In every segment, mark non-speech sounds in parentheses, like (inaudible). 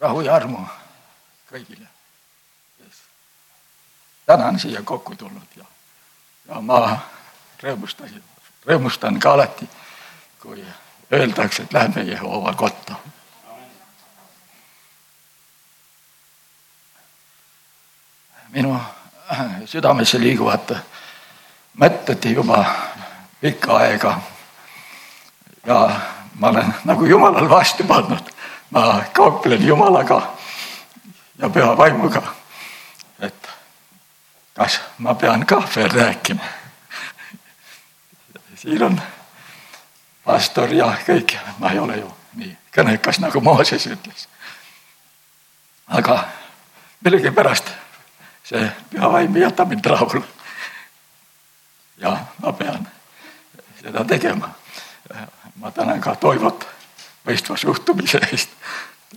rahu ja armu kõigile, kes täna on siia kokku tulnud ja, ja ma rõõmustasin, rõõmustan ka alati, kui öeldakse, et lähme Jehova kotta. minu südamesse liiguvad mõtted juba pikka aega. ja ma olen nagu Jumalal vastu pannud ma kauplen Jumalaga ja püha vaimuga. et kas ma pean ka veel rääkima? siin on pastor ja kõik, ma ei ole ju nii kõnekas nagu Mooses ütles. aga millegipärast see püha vaim ei jäta mind rahule. ja ma pean seda tegema. ma tänan ka Toivot mõistva suhtumise eest,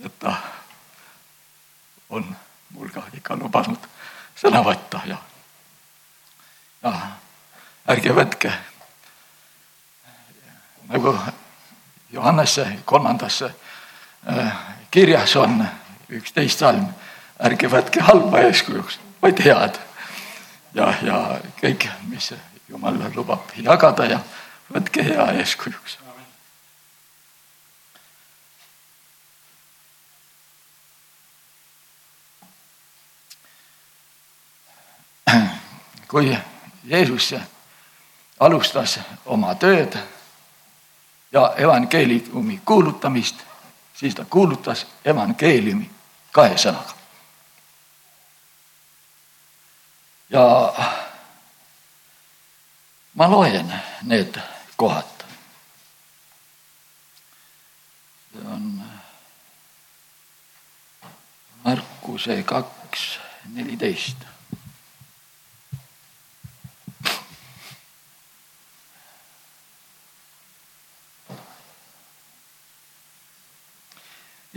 et ta on mul ka ikka lubanud sõna võtta ja, ja ärge võtke. Nagu Johannese kolmandasse äh, kirjas on üksteist salm, ärge võtke halba eeskujuks, vaid head. ja, ja kõik, mis Jumal lubab jagada ja võtke hea eeskujuks kui Jeesus alustas oma tööd ja evangeeliumi kuulutamist, siis ta kuulutas evangeeliumi kahe sõnaga. ja ma loen need kohad. see on Markuse kaks neliteist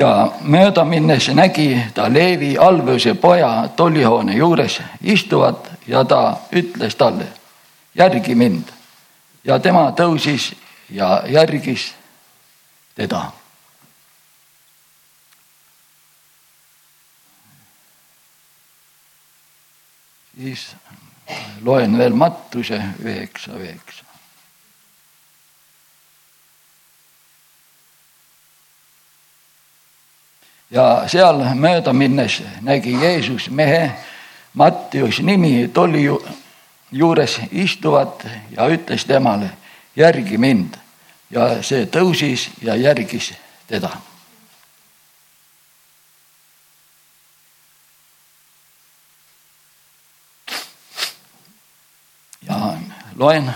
ja mööda minnes nägi ta Leevi Alveuse poja tollihoone juures istuvat ja ta ütles talle, järgi mind. ja tema tõusis ja järgis teda. siis loen veel Mattuse üheksa, üheksa. Ja seal mööda minnes nägi Jeesus mehe Mattius nimi tolli juures istuvat ja ütles temale, järgi mind. ja see tõusis ja järgis teda. ja loen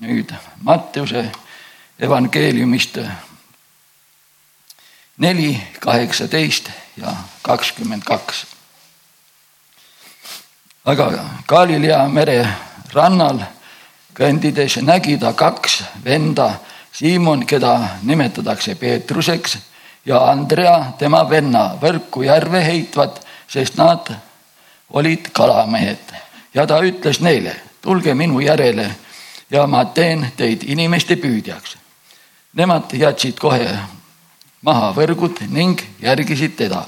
nüüd Mattiuse evangeeliumist neli, kaheksateist ja kakskümmend kaks. aga Galilea mere rannal kõndides nägi ta kaks venda, Siimon, keda nimetatakse Peetruseks ja Andrea, tema venna, võrku järve heitvat, sest nad olid kalamehed ja ta ütles neile, tulge minu järele ja ma teen teid inimeste püüdjaks. Nemad jätsid kohe maha võrgud ning järgisid teda.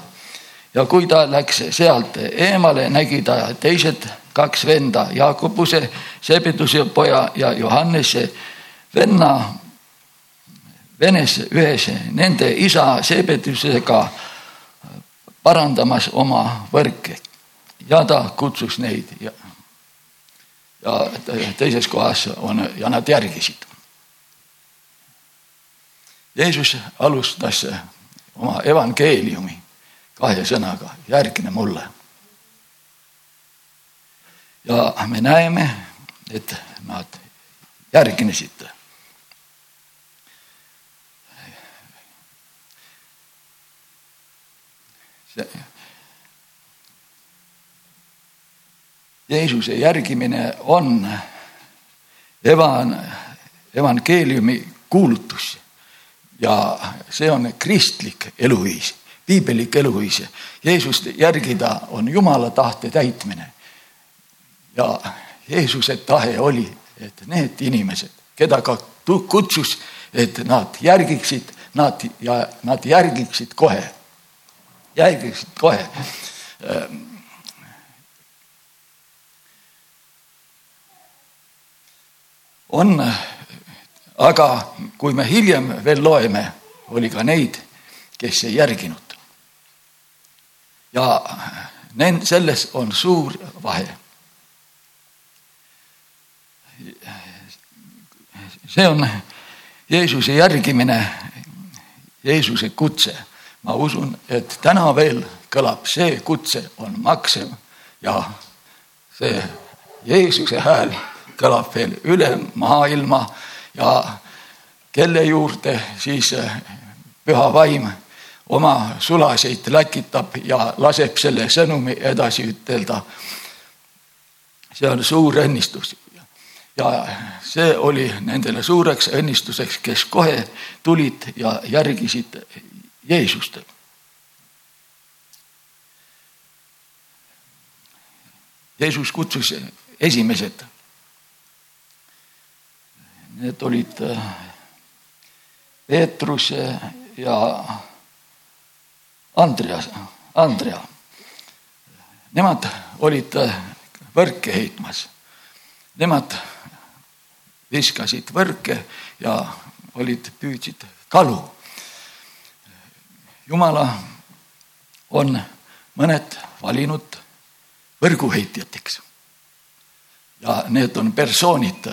ja kui ta läks sealt eemale, nägi ta teised kaks venda, Jaakobuse, Sebeduse poja ja Johannese venna, venes ühes nende isa Sebedusega parandamas oma võrke ja ta kutsus neid ja, ja teises kohas on ja nad järgisid Jeesus alustas oma evangeeliumi kahe sõnaga, järgne mulle. ja me näeme, et nad järgnesid. Jeesuse järgimine on evan-, evangeeliumi kuulutus ja see on kristlik eluviis, piibellik eluviis. Jeesust järgida on Jumala tahte täitmine. ja Jeesuse tahe oli, et need inimesed, keda ka kutsus, et nad järgiksid, nad ja nad järgiksid kohe, järgiksid kohe. on, aga kui me hiljem veel loeme, oli ka neid, kes ei järginud. ja nend-, selles on suur vahe. see on Jeesuse järgimine, Jeesuse kutse. ma usun, et täna veel kõlab see kutse on maksev ja see Jeesuse hääl kõlab veel üle maailma ja kelle juurde siis püha vaim oma sulaseid läkitab ja laseb selle sõnumi edasi ütelda. see on suur õnnistus ja see oli nendele suureks õnnistuseks, kes kohe tulid ja järgisid Jeesust. Jeesus kutsus esimesed. Need olid Peetrus ja Andreas, Andrea. Nemad olid võrke heitmas. Nemad viskasid võrke ja olid, püüdsid kalu. jumala on mõned valinud võrguheitjateks. ja need on persoonid.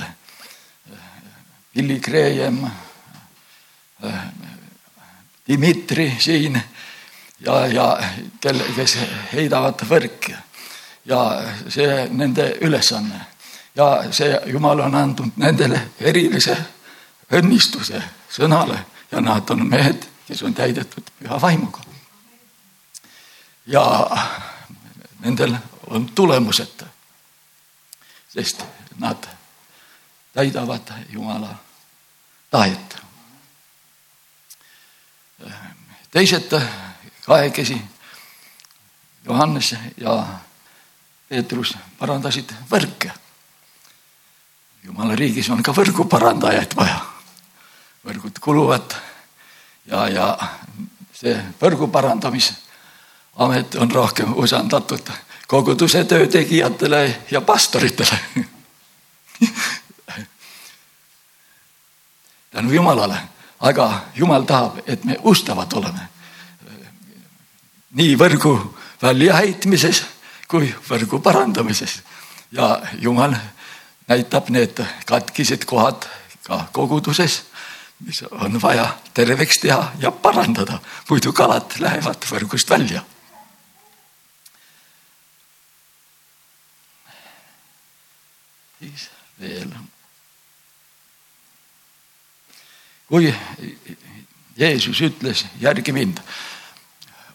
Billy Graham, Dmitri siin ja, ja kelle, kes heidavad võrke. Ja see nende ülesanne. Ja see Jumal on andnud nendele erilise õnnistuse sõnale. Ja nad on mehed, kes on täidetud püha vaimuga. ja nendel on tulemused, sest nad täidavad Jumala tahet. teised kahekesi, Johannes ja Peetrus parandasid võrke jumala riigis on ka võrguparandajaid vaja. võrgud kuluvad ja, ja see võrgu parandamisamet on rohkem usaldatud koguduse töö tegijatele ja pastoritele (laughs) tänu Jumalale, aga Jumal tahab, et me ustavad oleme. nii võrgu väljaheitmises kui võrgu parandamises ja Jumal näitab need katkised kohad ka koguduses, mis on vaja terveks teha ja parandada, muidu kalad lähevad võrgust välja. siis veel. Kui Jeesus ütles, järgi mind,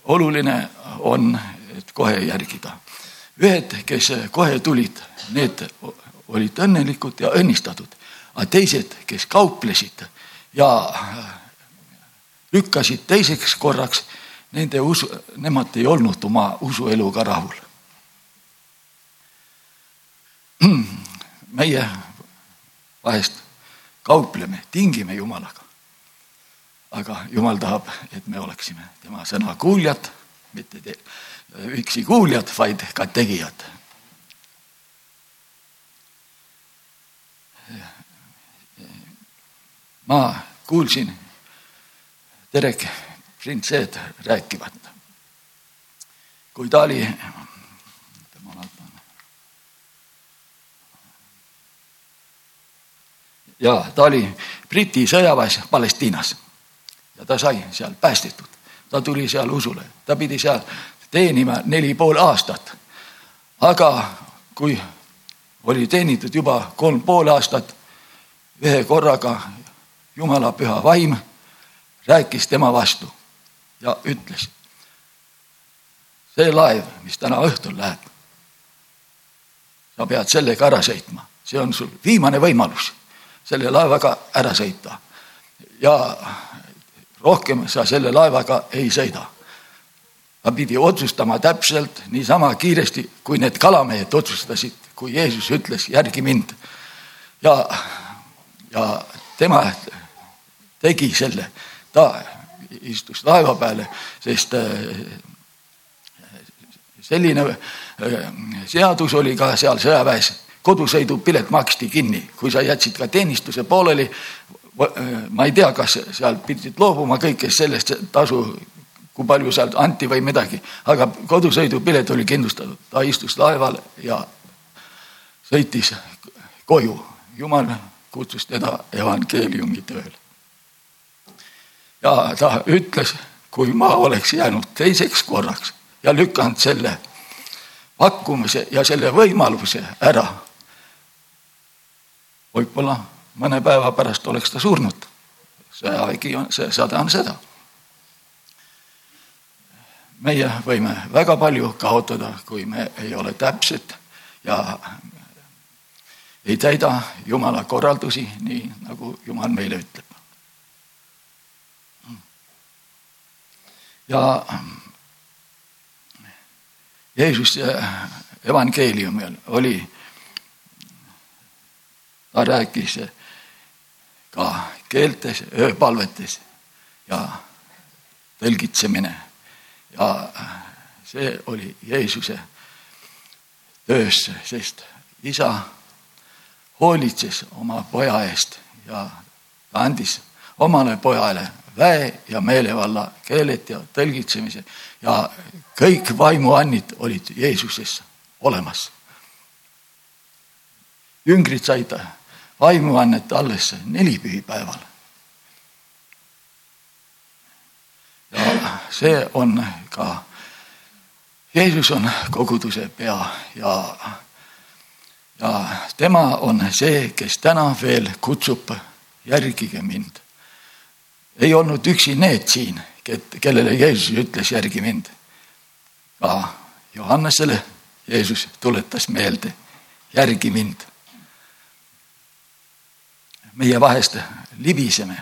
oluline on, et kohe järgida. ühed, kes kohe tulid, need olid õnnelikud ja õnnistatud, aga teised, kes kauplesid ja lükkasid teiseks korraks, nende usu, nemad ei olnud oma usueluga rahul. (clears throat) meie vahest kaupleme, tingime Jumalaga. Aga Jumal tahab, et me oleksime tema sõna kuuljad, mitte üksi kuuljad, vaid ka tegijad. Ma kuulsin Derek Printsed rääkivat, kui ta oli, ja ta oli Briti sõjaväes Palestiinas ja ta sai seal päästetud, ta tuli seal usule, ta pidi seal teenima neli pool aastat. aga kui oli teenitud juba kolm pool aastat, ühe korraga Jumala püha vaim rääkis tema vastu ja ütles. see laev, mis täna õhtul läheb, sa pead sellega ära sõitma, see on sul viimane võimalus selle laevaga ära sõita. ja rohkem sa selle laevaga ei sõida. ta pidi otsustama täpselt niisama kiiresti, kui need kalamehed otsustasid, kui Jeesus ütles, järgi mind. ja, ja tema tegi selle, ta istus laeva peale, sest selline seadus oli ka seal sõjaväes, kodusõidupilet maksti kinni, kui sa jätsid ka teenistuse pooleli. Ma ei tea, kas sealt pidid loobuma kõikest sellest tasu, kui palju sealt anti või midagi, aga kodusõidupilet oli kindlustatud, ta istus laeval ja sõitis koju. jumal kutsus teda evangeeliumi tööle. ja ta ütles, kui ma oleks jäänud teiseks korraks ja lükanud selle pakkumise ja selle võimaluse ära. võib-olla mõne päeva pärast oleks ta surnud. sõjavägi on, see sõda on seda. meie võime väga palju kaotada, kui me ei ole täpsed ja ei täida Jumala korraldusi, nii nagu Jumal meile ütleb. ja Jeesus evangeeliumil oli, ta rääkis ka keeltes, ööpalvetes ja tõlgitsemine. ja see oli Jeesuse töös, sest isa hoolitses oma poja eest ja ta andis omale pojale väe ja meelevalla keeled ja tõlgitsemise ja kõik vaimuannid olid Jeesuses olemas. jüngrid said vaimuannet alles nelipühipäeval. ja see on ka, Jeesus on koguduse pea ja, ja tema on see, kes täna veel kutsub, järgige mind ei olnud üksi need siin, kellele Jeesus ütles, järgi mind. ka Johannesele Jeesus tuletas meelde, järgi mind. Meie vahest libiseme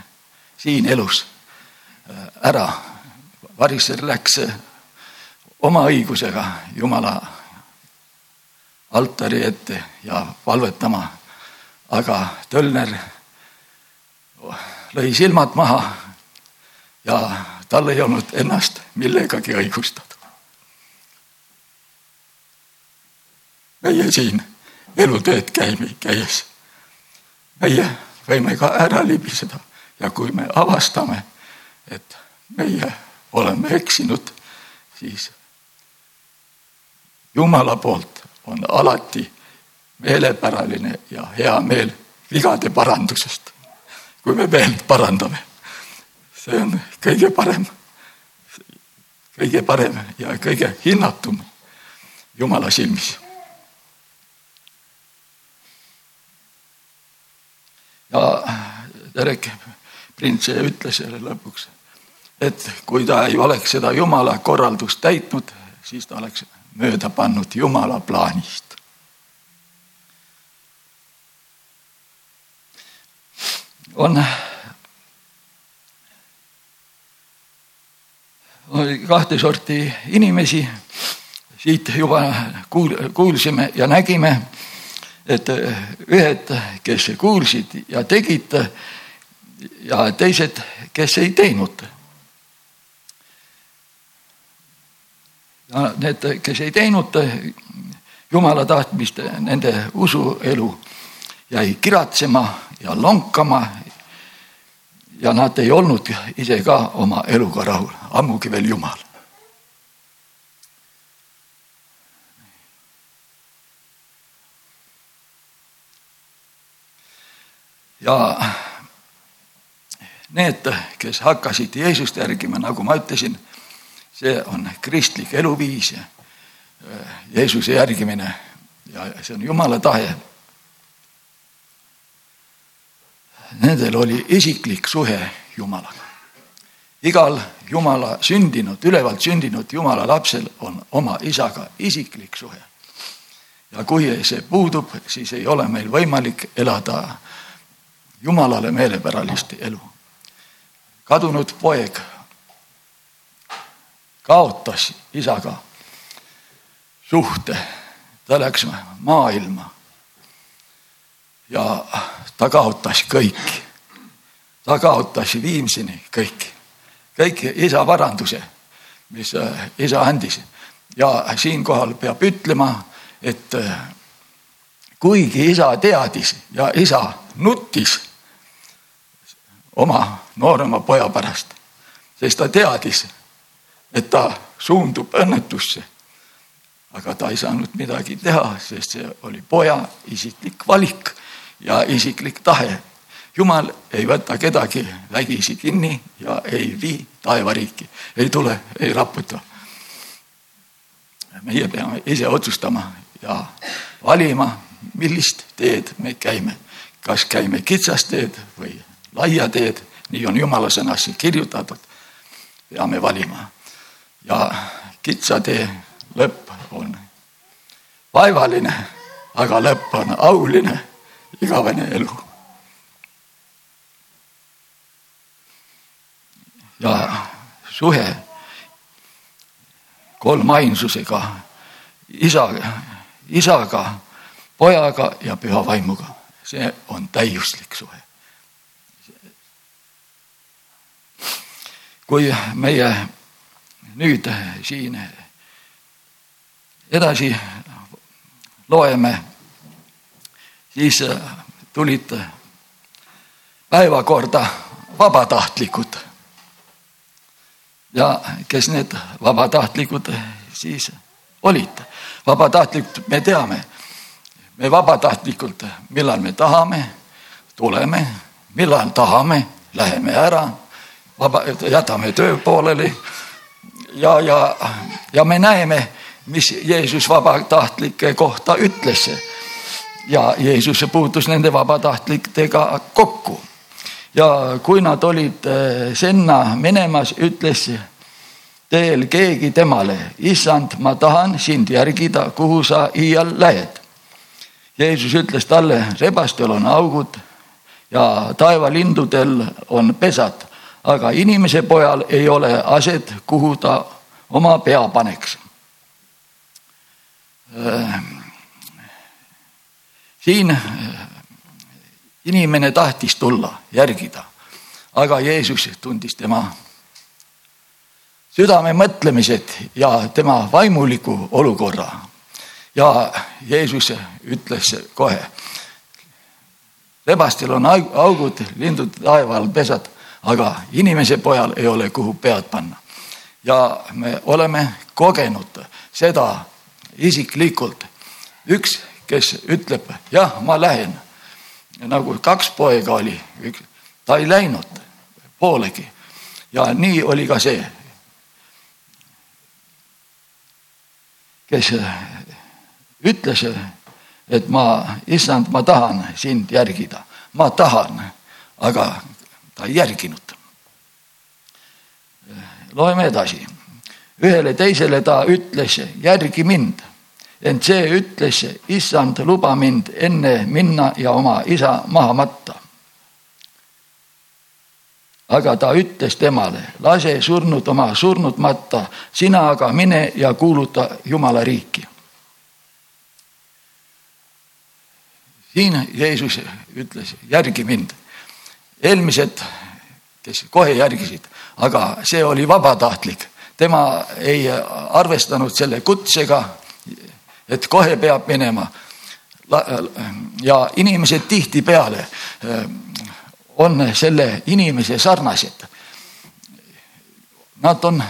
siin elus äh, ära. variser läks oma õigusega Jumala altari ette ja palvetama, aga Tölner lõi silmad maha ja tal ei olnud ennast millegagi õigustada. meie siin eluteed käime, käies, meie võime ka ära libiseda ja kui me avastame, et meie oleme eksinud, siis Jumala poolt on alati meelepäraline ja hea meel vigade parandusest, kui me veel parandame see on kõige parem, kõige parem ja kõige hinnatum Jumala silmis. Ja Terek Printse ütles selle lõpuks, et kui ta ei oleks seda Jumala korraldust täitnud, siis ta oleks mööda pannud Jumala plaanist. on kahte sorti inimesi. siit juba kuul-, kuulsime ja nägime, et ühed, kes kuulsid ja tegid ja teised, kes ei teinud. need, kes ei teinud jumala tahtmist, nende usuelu jäi kiratsema ja lonkama ja nad ei olnud ise ka oma eluga rahul, ammugi veel Jumal. Ja need, kes hakkasid Jeesust järgima, nagu ma ütlesin, see on kristlik eluviis, Jeesuse järgimine ja see on Jumala tahe nendel oli isiklik suhe Jumalaga. igal Jumala sündinud, ülevalt sündinud Jumala lapsel on oma isaga isiklik suhe. ja kui see puudub, siis ei ole meil võimalik elada Jumalale meelepäralist elu. kadunud poeg kaotas isaga suhte, ta läks maailma ja ta kaotas kõik. ta kaotas viimsini kõik. kõik isa varanduse, mis äh, isa andis. ja siinkohal peab ütlema, et äh, kuigi isa teadis ja isa nuttis oma noorema poja pärast, sest ta teadis, et ta suundub õnnetusse. aga ta ei saanud midagi teha, sest see oli poja isiklik valik ja isiklik tahe. jumal ei võta kedagi vägisi kinni ja ei vii taevariiki, ei tule, ei raputa. meie peame ise otsustama ja valima, millist teed me käime. Kas käime kitsast teed või laia teed, nii on jumala sõnas kirjutatud. peame valima ja kitsa tee lõpp on vaevaline, aga lõpp on auline, igavene elu. ja suhe kolmainsusega, isaga, isaga, pojaga ja püha vaimuga, see on täiuslik suhe. kui meie nüüd siin edasi loeme, siis tulid päevakorda vabatahtlikud. ja kes need vabatahtlikud siis olid? vabatahtlikud, me teame, me vabatahtlikult, millal me tahame, tuleme, millal tahame, läheme ära vaba, jätame töö pooleli ja, ja, ja me näeme, mis Jeesus vabatahtlike kohta ütles. ja Jeesus puutus nende vabatahtlikega kokku. ja kui nad olid eh, sinna minemas, ütles teel keegi temale, issand, ma tahan sind järgida, kuhu sa iial lähed. Jeesus ütles talle, rebastel on augud ja taevalindudel on pesad aga inimese pojal ei ole aset, kuhu ta oma pea paneks. Äh, siin äh, inimene tahtis tulla, järgida, aga Jeesus tundis tema südame mõtlemised ja tema vaimuliku olukorra. Ja Jeesus ütles kohe, rebastel on augud, lindud taeval pesad aga inimese pojal ei ole, kuhu pead panna. ja me oleme kogenud seda isiklikult. üks, kes ütleb, jah, ma lähen. nagu kaks poega oli, ta ei läinud poolegi. ja nii oli ka see, kes ütles, et ma, issand, ma tahan sind järgida, ma tahan, aga ta ei järginud. loeme edasi. ühele teisele ta ütles, järgi mind. ent see ütles, issand, luba mind enne minna ja oma isa maha matta. aga ta ütles temale, lase surnud oma surnud matta, sina aga mine ja kuuluta Jumala riiki. Siin Jeesus ütles, järgi mind eelmised, kes kohe järgisid, aga see oli vabatahtlik, tema ei arvestanud selle kutsega, et kohe peab minema. ja inimesed tihtipeale eh, on selle inimese sarnased. Nad on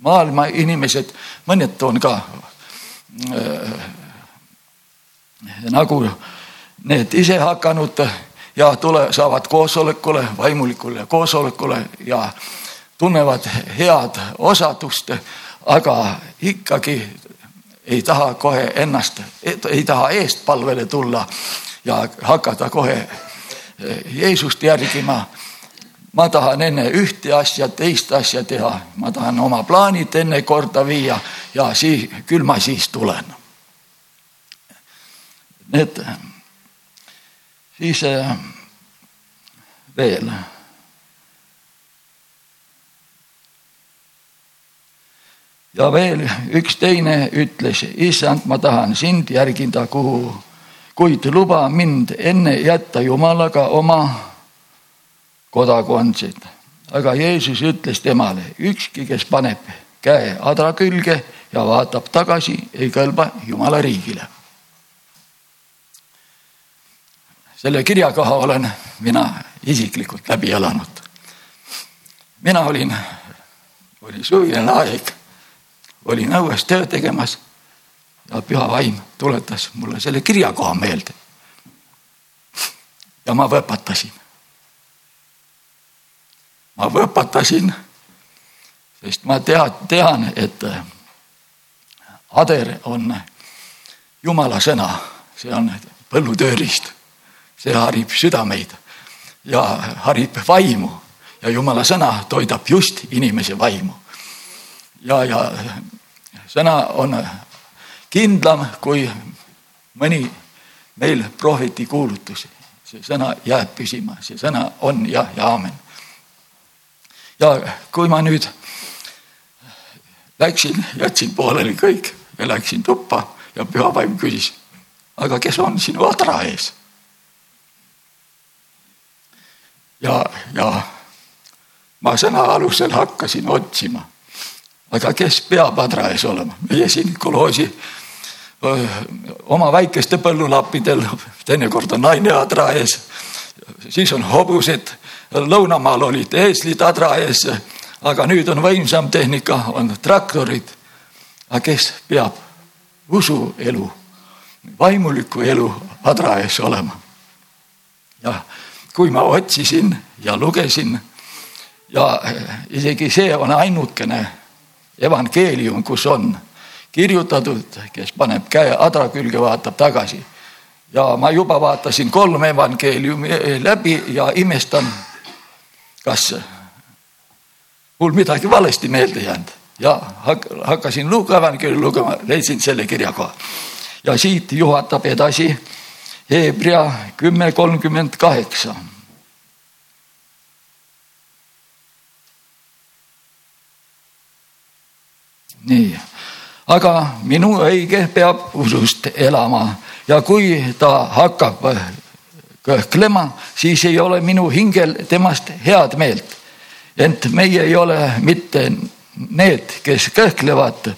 maailma inimesed, mõned on ka äh, nagu need isehakanud ja tule, saavad koosolekule, vaimulikule koosolekule ja tunnevad head osadust, aga ikkagi ei taha kohe ennast, ei taha eestpalvele tulla ja hakata kohe Jeesust järgima. ma tahan enne ühte asja, teist asja teha, ma tahan oma plaanid enne korda viia ja siis, küll ma siis tulen. Need siis äh, veel. ja veel üks teine ütles, issand, ma tahan sind järgida, kuhu, kuid luba mind enne jätta Jumalaga oma kodakondseid. aga Jeesus ütles temale, ükski, kes paneb käe adra külge ja vaatab tagasi, ei kõlba Jumala riigile. Selle kirjakoha olen mina isiklikult läbi elanud. mina olin, oli suvine aeg, olin õues tööd tegemas ja püha vaim tuletas mulle selle kirjakoha meelde. ja ma võpatasin. ma võpatasin, sest ma tead, tean, et ader on jumala sõna, see on põllutööriist, see harib südameid ja harib vaimu ja jumala sõna toidab just inimese vaimu. ja, ja sõna on kindlam kui mõni meil prohveti kuulutus. see sõna jääb püsima, see sõna on jah ja aamen. ja kui ma nüüd läksin, jätsin pooleli kõik ja läksin tuppa ja püha vaim küsis, aga kes on sinu adra ees? Ja, ja ma sõna alusel hakkasin otsima. aga kes peab adra ees olema, meie siin kolhoosi oma väikeste põllulappidel, teinekord on naine adra ees, siis on hobused, lõunamaal olid eeslid adra ees, aga nüüd on võimsam tehnika, on traktorid. aga kes peab usuelu, vaimuliku elu adra ees olema? jah, kui ma otsisin ja lugesin ja isegi see on ainukene evangeelium, kus on kirjutatud, kes paneb käe adra külge, vaatab tagasi. ja ma juba vaatasin kolm evangeeliumi läbi ja imestan, kas mul midagi valesti meelde jäänud ja hakkasin Luuka evangeeliumi lugema, leidsin selle kirjakoha. ja siit juhatab edasi Hebra kümme kolmkümmend kaheksa. nii aga minu õige peab usust elama ja kui ta hakkab kõhklema, siis ei ole minu hingel temast head meelt. ent meie ei ole mitte need, kes kõhklevad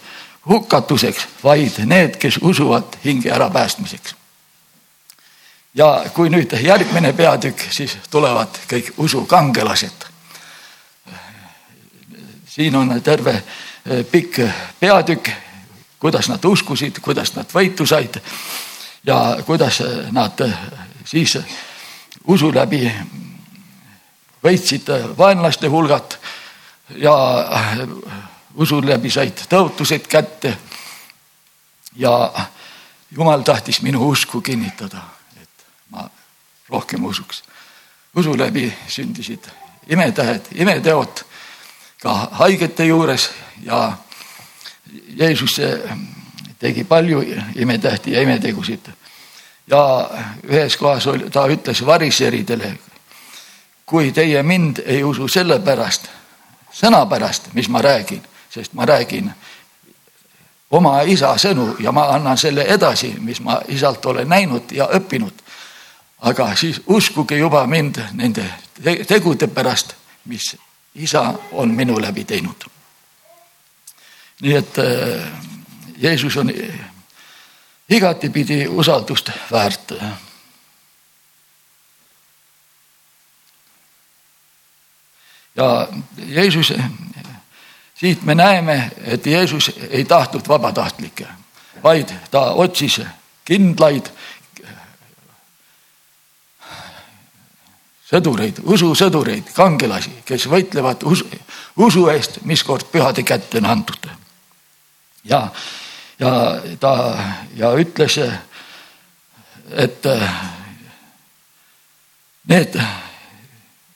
hukatuseks, vaid need, kes usuvad hinge ärapäästmiseks. Ja kui nüüd järgmine peatükk, siis tulevad kõik usukangelased. siin on terve pikk peatükk kuidas nad uskusid, kuidas nad võitu said ja kuidas nad siis usu läbi võitsid vaenlaste hulgat ja usu läbi said tõotused kätte. ja jumal tahtis minu usku kinnitada, ma rohkem usuks. usu läbi sündisid imetähed, imeteod ka haigete juures ja Jeesus tegi palju imetähti ja imetegusid. ja ühes kohas oli, ta ütles variseridele, kui teie mind ei usu sellepärast, sõna pärast, mis ma räägin, sest ma räägin oma isa sõnu ja ma annan selle edasi, mis ma isalt olen näinud ja õppinud. Aga siis uskuge juba mind nende tegude pärast, mis isa on minu läbi teinud nii et äh, Jeesus on igatipidi usaldust väärt. ja Jeesus, siit me näeme, et Jeesus ei tahtnud vabatahtlikke, vaid ta otsis kindlaid sõdureid, ususõdureid, kangelasi, kes võitlevad usu, usu eest, mis kord pühade kätte on antud ja, ja ta ja ütles, et need,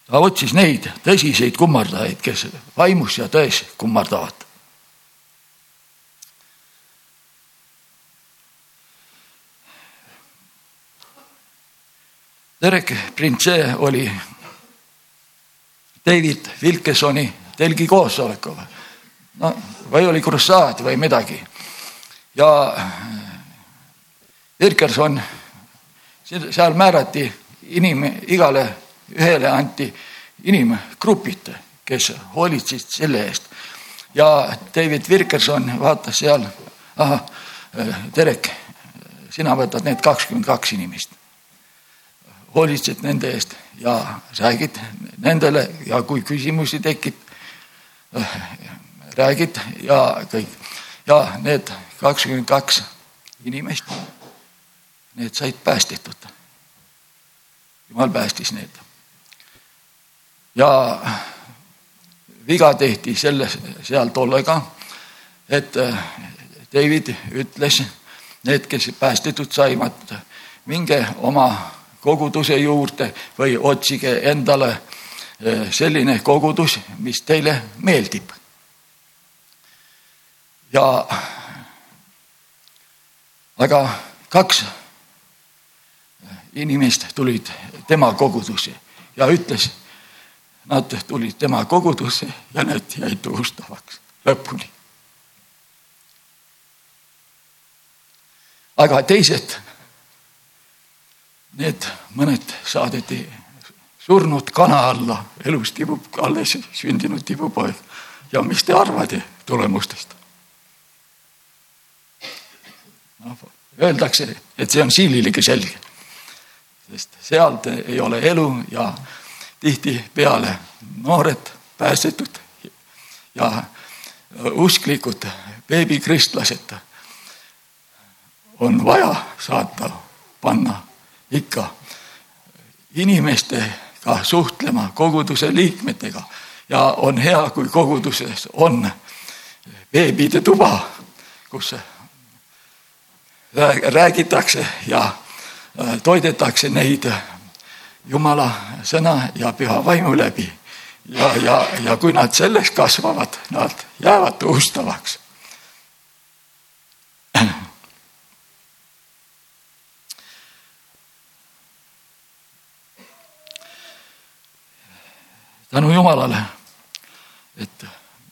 ta otsis neid tõsiseid kummardajaid, kes vaimus ja tões kummardavad. Derek Prince oli David Wilkesoni telgi koosolekul no või oli krussaad või midagi. ja Irkerson, seal määrati inim, igale ühele anti inimgrupid, kes hoolitsesid selle eest. ja David Virkerson vaatas seal, ahah, Terek, sina võtad need kakskümmend kaks inimest. Hoolitsed nende eest ja räägid nendele ja kui küsimusi tekib, räägid ja kõik. ja need kakskümmend kaks inimest, need said päästetud. jumal päästis need. ja viga tehti selles, seal tollega, et äh, David ütles, need, kes päästetud said, minge oma koguduse juurde või otsige endale äh, selline kogudus, mis teile meeldib. ja aga kaks inimest tulid tema kogudusse ja ütles, nad tulid tema kogudusse ja need jäid ustavaks lõpuni. aga teised, need mõned saadeti surnud kana alla, elus tibub alles sündinud tibupoeg. ja mis te arvate tulemustest? noh, öeldakse, et see on siililegi selge. sest sealt ei ole elu ja tihtipeale noored päästetud ja usklikud beebikristlased on vaja saata, panna ikka inimestega suhtlema, koguduse liikmetega ja on hea, kui koguduses on beebide tuba, kus räägitakse ja äh, toidetakse neid Jumala sõna ja püha vaimu läbi. ja, ja, ja kui nad selles kasvavad, nad jäävad ustavaks. Tänu Jumalale, et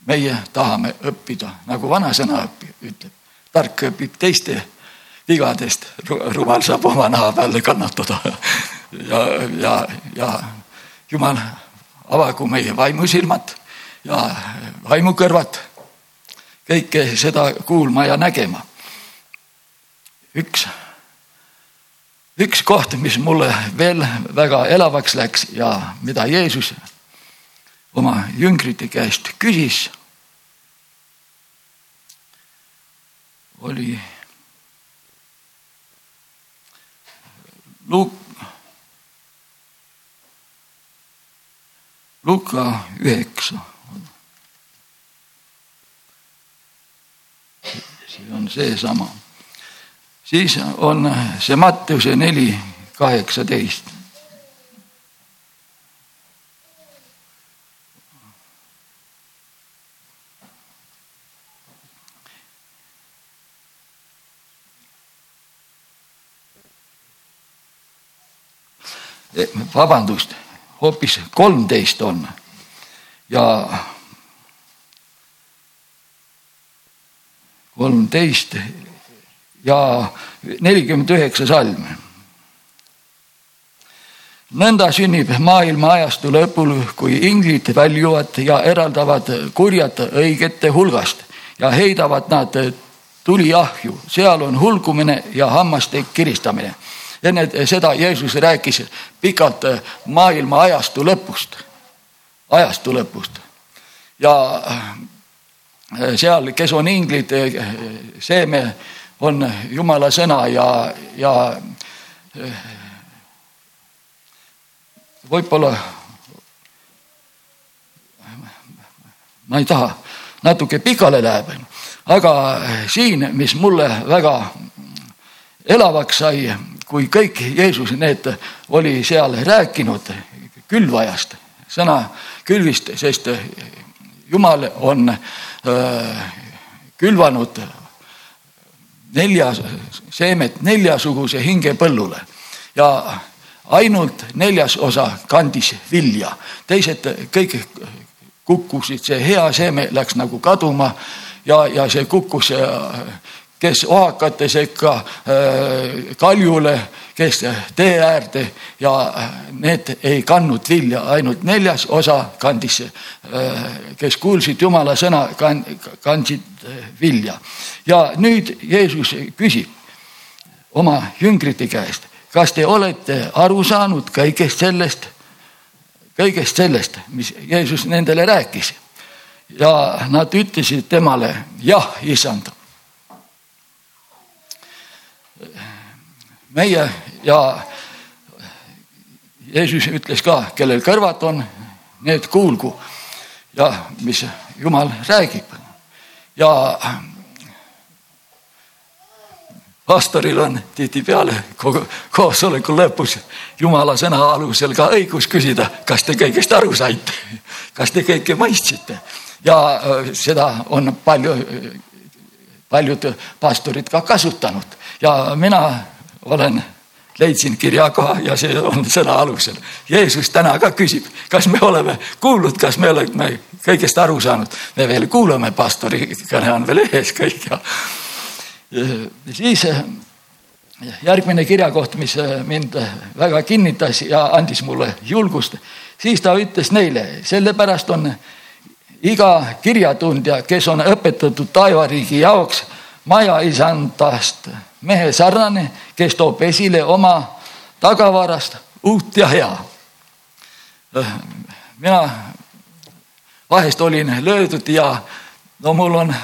meie tahame õppida, nagu vanasõna ütleb, tark õpib teiste vigadest, rumal saab oma naha peale kannatada. (laughs) ja, ja, ja Jumal, avagu meie vaimusilmad ja vaimukõrvad kõike seda kuulma ja nägema. üks, üks koht, mis mulle veel väga elavaks läks ja mida Jeesus oma jüngrite käest küsis, oli Luk-, Luka üheksa. see on seesama. siis on see Matteuse neli kaheksateist. Vabandust, hoopis kolmteist on. Ja kolmteist ja nelikümmend üheksa salm. nõnda sünnib maailma ajastu lõpul, kui inglid väljuvad ja eraldavad kurjad õigete hulgast ja heidavad nad tuliahju, seal on hulgumine ja hammaste kiristamine enne seda Jeesus rääkis pikalt äh, maailma ajastu lõpust, ajastu lõpust. ja äh, seal, kes on inglid, seeme on Jumala sõna ja, ja võib-olla ma ei taha, natuke pikale läheb, aga siin, mis mulle väga elavaks sai, kui kõik Jeesus need oli seal rääkinud külvajast, sõna külvist, sest Jumal on äh, külvanud nelja seemet neljasuguse hingepõllule ja ainult neljas osa kandis vilja, teised kõik kukkusid, see hea seeme läks nagu kaduma ja, ja see kukkus kes ohakate sekka kaljule, kes tee äärde ja need ei kandnud vilja, ainult neljas osa kandis, kes kuulsid Jumala sõna, kandsid vilja. ja nüüd Jeesus küsib oma jüngrite käest, kas te olete aru saanud kõigest sellest, kõigest sellest, mis Jeesus nendele rääkis ja nad ütlesid temale jah, issand. Meie ja Jeesus ütles ka, kellel kõrvad on, need kuulgu. Ja mis Jumal räägib. Ja pastoril on tihtipeale koosoleku lõpus jumala sõna alusel ka õigus küsida, kas te kõigest aru saite, kas te kõike mõistsite? Ja äh, seda on palju, paljud pastorid ka kasutanud. Ja mina olen, leidsin kirjakoha ja see on sõna alusel. Jeesus täna ka küsib, kas me oleme kuulnud, kas me oleme kõigest aru saanud. me veel kuulame, pastori kõne on veel ees kõik ja, ja siis äh, järgmine kirjakoht, mis äh, mind väga kinnitas ja andis mulle julgust, siis ta ütles neile, sellepärast on iga kirjatundja, kes on õpetatud taevariigi jaoks majaisandast mehe sarnane, kes toob esile oma tagavarast uut ja hea. mina vahest olin löödud ja no mul on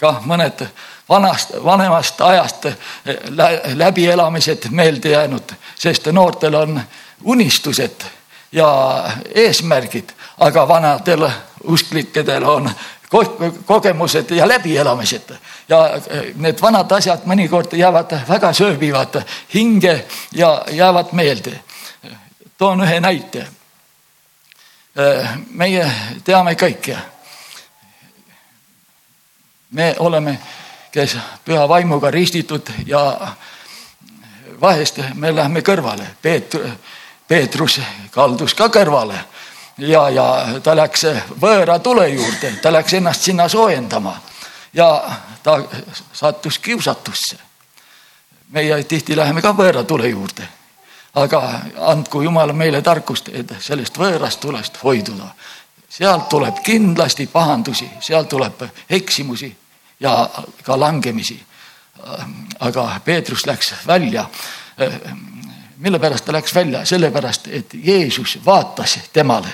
ka mõned vanast, vanemast ajast läbielamised meelde jäänud, sest noortel on unistused ja eesmärgid, aga vanadel usklikedel on kogemused ja läbielamised ja eh, need vanad asjad mõnikord jäävad väga sööbivad hinge ja jäävad meelde. toon ühe näite. Eh, meie teame kõike. me oleme, kes püha vaimuga ristitud ja vahest me läheme kõrvale, Peet-, Peetrus kaldus ka kõrvale ja, ja ta läks võõra tule juurde, ta läks ennast sinna soojendama ja ta sattus kiusatusse. meie tihti läheme ka võõra tule juurde, aga andku Jumal meile tarkust, et sellest võõrast tulest hoiduda. sealt tuleb kindlasti pahandusi, sealt tuleb eksimusi ja ka langemisi. aga Peetrus läks välja mille pärast ta läks välja, sellepärast et Jeesus vaatas temale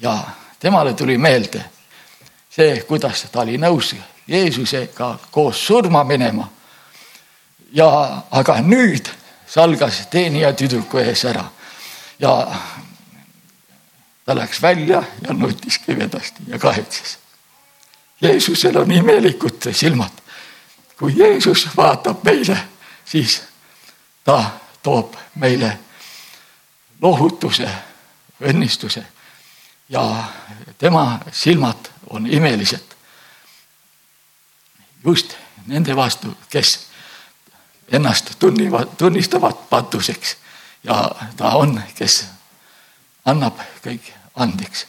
ja temale tuli meelde see, kuidas ta oli nõus Jeesusega koos surma minema. ja aga nüüd salgas teenija tüdruku ees ära ja ta läks välja ja nutis kibedasti ja kahetses. Jeesusel on imelikud silmad. kui Jeesus vaatab meile, siis ta toob meile lohutuse, õnnistuse ja tema silmad on imelised. just nende vastu, kes ennast tunnivad, tunnistavad patuseks ja ta on, kes annab kõik andeks.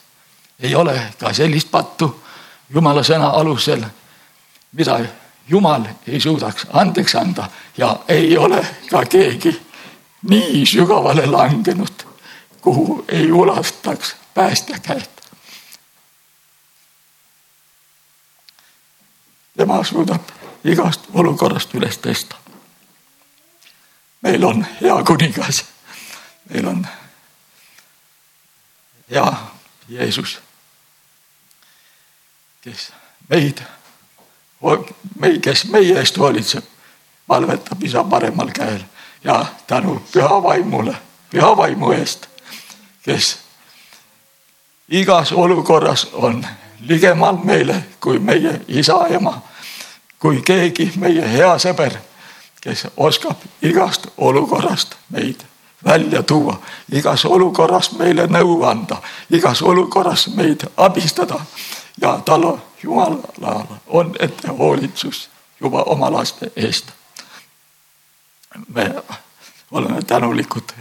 ei ole ka sellist pattu jumala sõna alusel, mida jumal ei suudaks andeks anda ja ei ole ka keegi nii sügavale langenud, kuhu ei ulataks päästja käed. tema suudab igast olukorrast üles tõsta. meil on hea kuningas, meil on hea Jeesus, kes meid, meid, kes meie eest hoolitseb, palvetab isa paremal käel ja tänu püha vaimule, püha vaimu eest, kes igas olukorras on ligemal meile kui meie isa, ema, kui keegi meie hea sõber, kes oskab igast olukorrast meid välja tuua, igas olukorras meile nõu anda, igas olukorras meid abistada ja tal on, Jumalal on ettehoolitsus juba oma laste eest. Me oleme tänulikud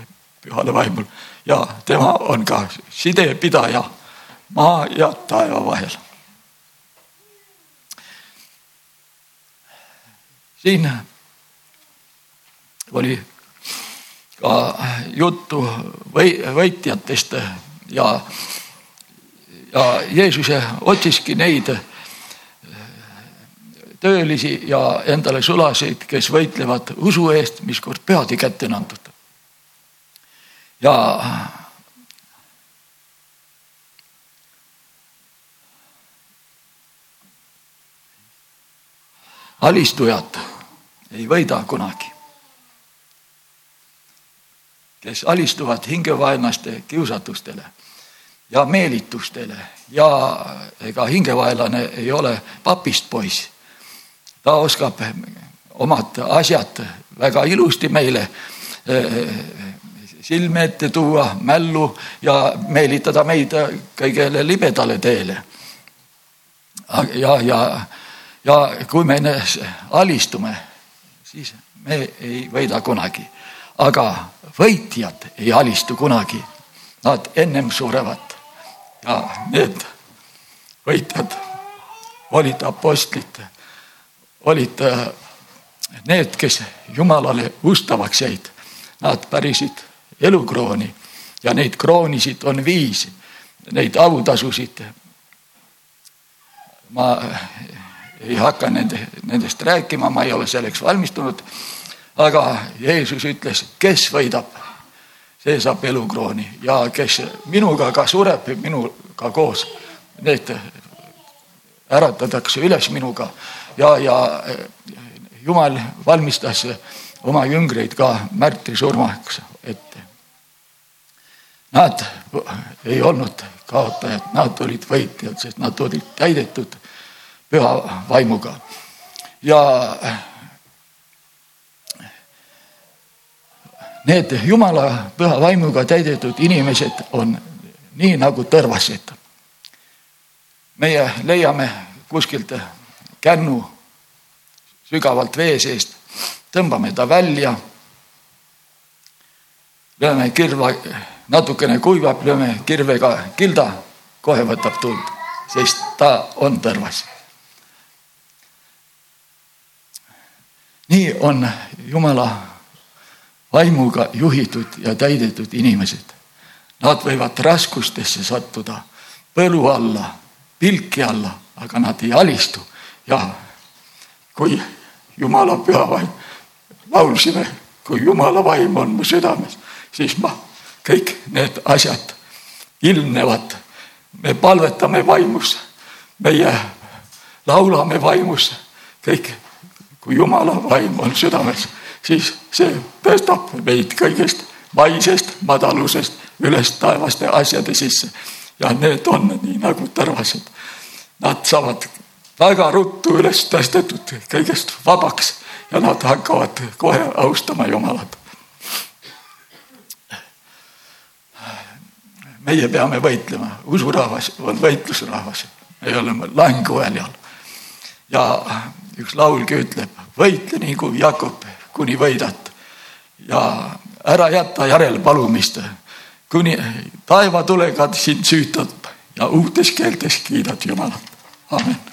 pühale vaimule ja tema on ka sidepidaja maa ja taeva vahel. siin oli ka juttu või, võitjatest ja, ja Jeesus otsiski neid töölisi ja endale sulasid, kes võitlevad usu eest, mis kord pühadi kätte on antud. ja alistujat ei võida kunagi. kes alistuvad hingevaenlaste kiusatustele ja meelitustele ja ega hingevaenlane ei ole papist poiss. Ta oskab omad asjad väga ilusti meile eh, silme ette tuua, mällu ja meelitada meid kõigele libedale teele. ja, ja ja kui me alistume, siis me ei võida kunagi. aga võitjad ei alistu kunagi. Nad ennem surevad ja need võitjad olid apostlid, olid äh, need, kes Jumalale ustavaks jäid. Nad pärisid elukrooni ja neid kroonisid on viis, neid autasusid. ma ei hakka nende, nendest rääkima, ma ei ole selleks valmistunud. aga Jeesus ütles, kes võidab, see saab elukrooni ja kes minuga ka sureb, minuga koos, need äratatakse üles minuga ja, ja Jumal valmistas oma jüngreid ka märtrisurmaks ette. Nad ei olnud kaotajad, nad olid võitjad, sest nad olid täidetud püha vaimuga. ja need jumala püha vaimuga täidetud inimesed on nii nagu tõrvased. meie leiame kuskilt kännu sügavalt vee seest, tõmbame ta välja. lööme kirva, natukene kuivab, lööme kirvega kilda, kohe võtab tuld, sest ta on tõrvas nii on Jumala vaimuga juhitud ja täidetud inimesed. Nad võivad raskustesse sattuda, põlu alla, pilki alla, aga nad ei alistu ja kui Jumala püha vaim, laulsime, kui Jumala vaim on mu südames, siis ma, kõik need asjad ilmnevad. me palvetame vaimus, meie laulame vaimus, kõik kui Jumala vaim on südames, siis see tõstab meid kõigest maisest madalusest üles taevaste asjade sisse. ja need on nii nagu tõrvased. Nad saavad väga ruttu üles tõstetud kõigest vabaks ja nad hakkavad kohe austama Jumalat. meie peame võitlema, usurahvas on võitlusrahvas, me oleme lahinguväljal ja üks laulgi ütleb, võitle nii kui Jakob, kuni võidad. ja ära jäta järelpalumist, kuni taevatulega sind süütab ja uutes keeltes kiidad Jumalat. amin